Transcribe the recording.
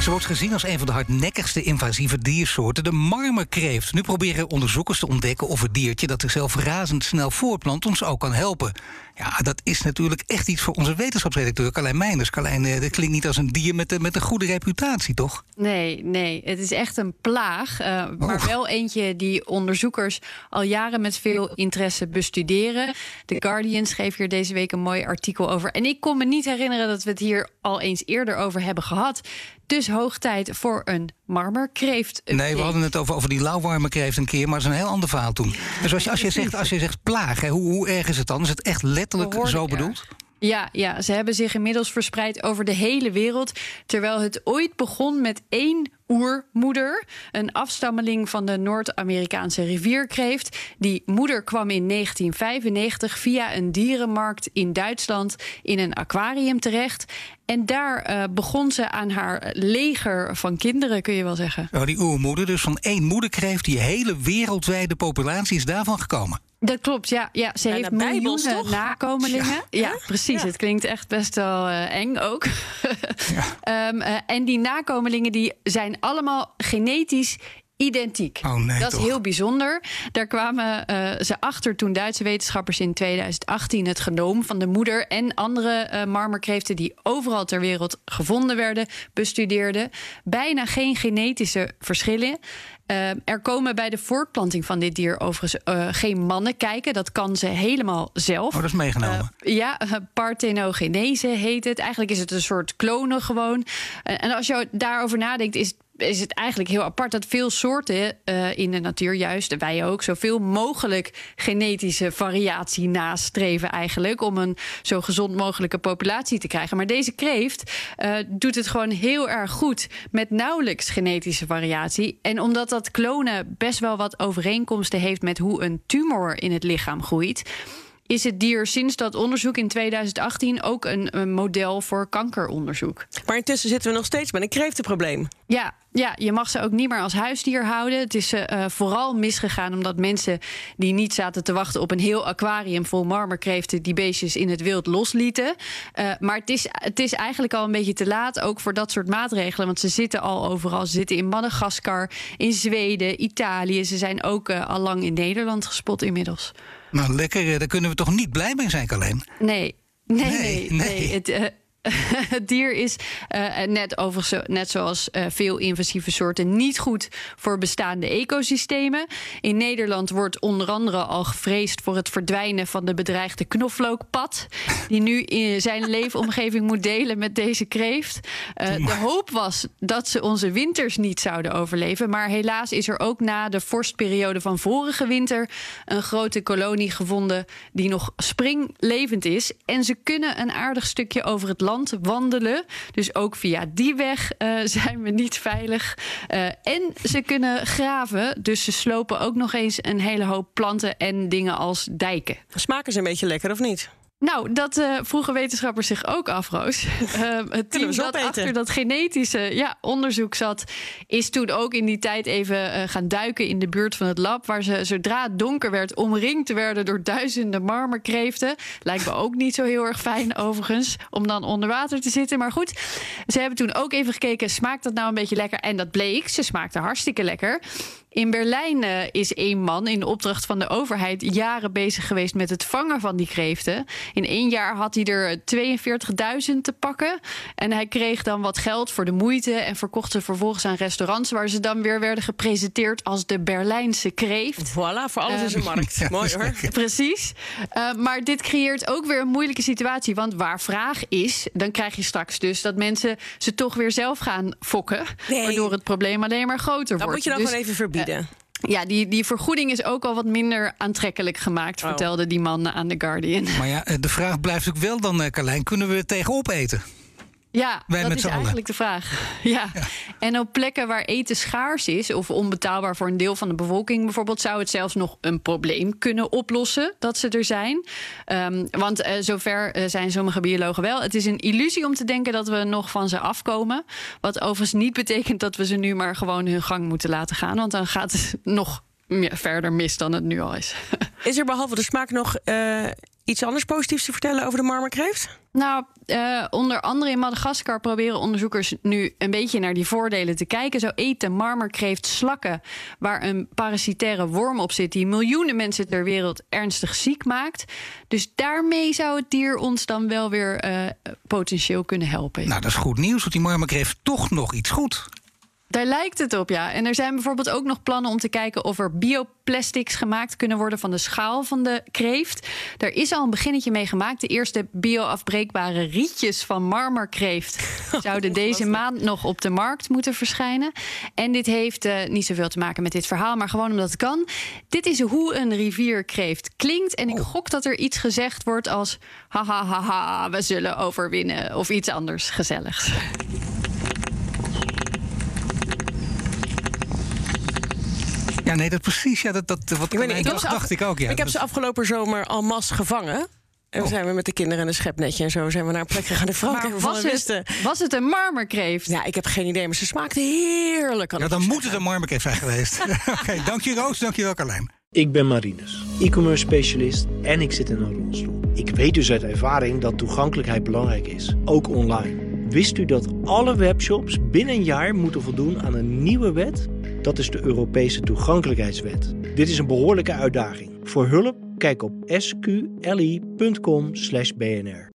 Ze wordt gezien als een van de hardnekkigste invasieve diersoorten, de marmerkreeft. Nu proberen onderzoekers te ontdekken of het diertje dat zichzelf razendsnel voortplant ons ook kan helpen. Ja, dat is natuurlijk echt iets voor onze wetenschapsredacteur Carlijn Meinders. Carlijn, eh, dat klinkt niet als een dier met, met een goede reputatie, toch? Nee, nee. Het is echt een plaag. Uh, maar wel eentje die onderzoekers al jaren met veel interesse bestuderen. The Guardian schreef hier deze week een mooi artikel over. En ik kon me niet herinneren dat we het hier al eens eerder over hebben gehad. Dus hoog tijd voor een marmerkreeft. Nee, we hadden het over, over die lauwwarmerkreeft een keer, maar dat is een heel ander verhaal toen. Dus als je, als je, zegt, als je zegt plaag, hè, hoe, hoe erg is het dan? Is het echt letterlijk zo bedoeld? Ja, ja, ze hebben zich inmiddels verspreid over de hele wereld. Terwijl het ooit begon met één oermoeder, een afstammeling van de Noord-Amerikaanse rivierkreeft. Die moeder kwam in 1995 via een dierenmarkt in Duitsland in een aquarium terecht. En daar uh, begon ze aan haar leger van kinderen, kun je wel zeggen. Oh, die oermoeder, dus van één moederkreeft, die hele wereldwijde populatie is daarvan gekomen. Dat klopt, ja. ja ze heeft miljoenen nakomelingen. Ja, precies. Het klinkt echt best wel uh, eng ook. um, uh, en die nakomelingen die zijn allemaal genetisch identiek. Oh, nee, dat toch? is heel bijzonder. Daar kwamen uh, ze achter toen Duitse wetenschappers in 2018 het genoom van de moeder en andere uh, marmerkreeften die overal ter wereld gevonden werden, bestudeerden. Bijna geen genetische verschillen. Uh, er komen bij de voortplanting van dit dier overigens geen mannen kijken. Dat kan ze helemaal zelf. Oh, dat is meegenomen. Ja, parthenogenese heet het. Eigenlijk is het een soort klonen gewoon. en als je daarover nadenkt, is is het eigenlijk heel apart dat veel soorten uh, in de natuur, juist wij ook, zoveel mogelijk genetische variatie nastreven eigenlijk om een zo gezond mogelijke populatie te krijgen. Maar deze kreeft uh, doet het gewoon heel erg goed met nauwelijks genetische variatie. En omdat dat klonen best wel wat overeenkomsten heeft met hoe een tumor in het lichaam groeit is het dier sinds dat onderzoek in 2018 ook een, een, model voor kankeronderzoek. Maar intussen zitten we nog steeds met een kreeftenprobleem. Ja, ja, je mag ze ook niet meer als huisdier houden. Het is uh, vooral misgegaan omdat mensen die niet zaten te wachten op een heel aquarium vol marmerkreeften die beestjes in het wild loslieten. Uh, maar het is, het is eigenlijk al een beetje te laat ook voor dat soort maatregelen. Want ze zitten al overal. Ze zitten in Madagaskar, in Zweden, Italië. Ze zijn ook uh, al lang in Nederland gespot inmiddels. Nou, lekker. Daar kunnen we toch niet blij mee zijn, alleen. Nee. Nee, nee, nee. nee. Het, uh, het dier is uh, net, overigens, net zoals uh, veel invasieve soorten niet goed voor bestaande ecosystemen. In Nederland wordt onder andere al gevreesd voor het verdwijnen van de bedreigde knoflookpad, die nu in zijn leefomgeving moet delen met deze kreeft. Uh, de hoop was dat ze onze winters niet zouden overleven, maar helaas is er ook na de vorstperiode van vorige winter een grote kolonie gevonden die nog springlevend is. En ze kunnen een aardig stukje over het land wandelen. Dus ook via die weg uh, zijn we niet veilig. Uh, en ze kunnen graven. Dus ze slopen ook nog eens een hele hoop planten en dingen als dijken. Smaken ze een beetje lekker of niet? Nou, dat uh, vroegen wetenschappers zich ook af, Roos. Uh, het team dat opeten? achter dat genetische ja, onderzoek zat... is toen ook in die tijd even uh, gaan duiken in de buurt van het lab... waar ze zodra het donker werd omringd werden door duizenden marmerkreeften. Lijkt me ook niet zo heel erg fijn overigens, om dan onder water te zitten. Maar goed, ze hebben toen ook even gekeken... smaakt dat nou een beetje lekker? En dat bleek, ze smaakte hartstikke lekker... In Berlijn uh, is één man in opdracht van de overheid jaren bezig geweest met het vangen van die kreeften. In één jaar had hij er 42.000 te pakken. En hij kreeg dan wat geld voor de moeite en verkocht ze vervolgens aan restaurants waar ze dan weer werden gepresenteerd als de Berlijnse kreeft. Voilà, voor alles uh, is een markt. Ja, Mooi hoor. Precies. Uh, maar dit creëert ook weer een moeilijke situatie. Want waar vraag is, dan krijg je straks dus dat mensen ze toch weer zelf gaan fokken. Nee. Waardoor het probleem alleen maar groter dat wordt. moet je dan dus, gewoon even verbieden. Ja, die, die vergoeding is ook al wat minder aantrekkelijk gemaakt, oh. vertelde die man aan The Guardian. Maar ja, de vraag blijft ook wel dan, Carlijn, kunnen we het tegenop eten? Ja, Wij dat met is allen. eigenlijk de vraag. Ja. En op plekken waar eten schaars is of onbetaalbaar voor een deel van de bevolking bijvoorbeeld, zou het zelfs nog een probleem kunnen oplossen dat ze er zijn. Ehm, want eh, zover eh, zijn sommige biologen wel. Het is een illusie om te denken dat we nog van ze afkomen. Wat overigens niet betekent dat we ze nu maar gewoon hun gang moeten laten gaan. Want dan gaat het nog meer verder mis dan het nu al is. Is er behalve de smaak nog eh, iets anders positiefs te vertellen over de marmerkreeft? Nou, eh, onder andere in Madagaskar proberen onderzoekers nu een beetje naar die voordelen te kijken. Zo de marmerkreeft slakken waar een parasitaire worm op zit die miljoenen mensen ter wereld ernstig ziek maakt. Dus daarmee zou het dier ons dan wel weer eh, potentieel kunnen helpen. Nou, dat is goed nieuws, want die marmerkreeft toch nog iets goed. Daar lijkt het op, ja. En er zijn bijvoorbeeld ook nog plannen om te kijken of er bioplastics gemaakt kunnen worden van de schaal van de kreeft. Daar is al een beginnetje mee gemaakt. De eerste bioafbreekbare rietjes van marmerkreeft zouden deze maand nog op de markt moeten verschijnen. En dit heeft eh, niet zoveel te maken met dit verhaal, maar gewoon omdat het kan. Dit is hoe een rivierkreeft klinkt. En ik gok dat er iets gezegd wordt als haha, haha, we zullen overwinnen. Of iets anders gezelligs. Ja, nee, dat precies. Ja, dat, dat, wat Ik weet niet, ik heb dacht, ik ook. Ja. ik heb ze afgelopen zomer al mas gevangen. En Oh. zijn we met de kinderen en een schepnetje en zo zijn we naar een plek gegaan in Frankrijk. Was we het, was het een marmerkreeft? Ja, ik heb geen idee, maar ze smaakte heerlijk. ja, dan moet het een marmerkreeft zijn geweest. Oké, dank je Roos, dank je wel Carlijn. Ik ben Marinus, e-commerce specialist en ik zit in een rolstoel. Ik weet dus uit ervaring dat toegankelijkheid belangrijk is, ook online. Wist u dat alle webshops binnen een jaar moeten voldoen aan een nieuwe wet? Dat is de Europese toegankelijkheidswet. Dit is een behoorlijke uitdaging. Voor hulp kijk op sqli.com/bnr.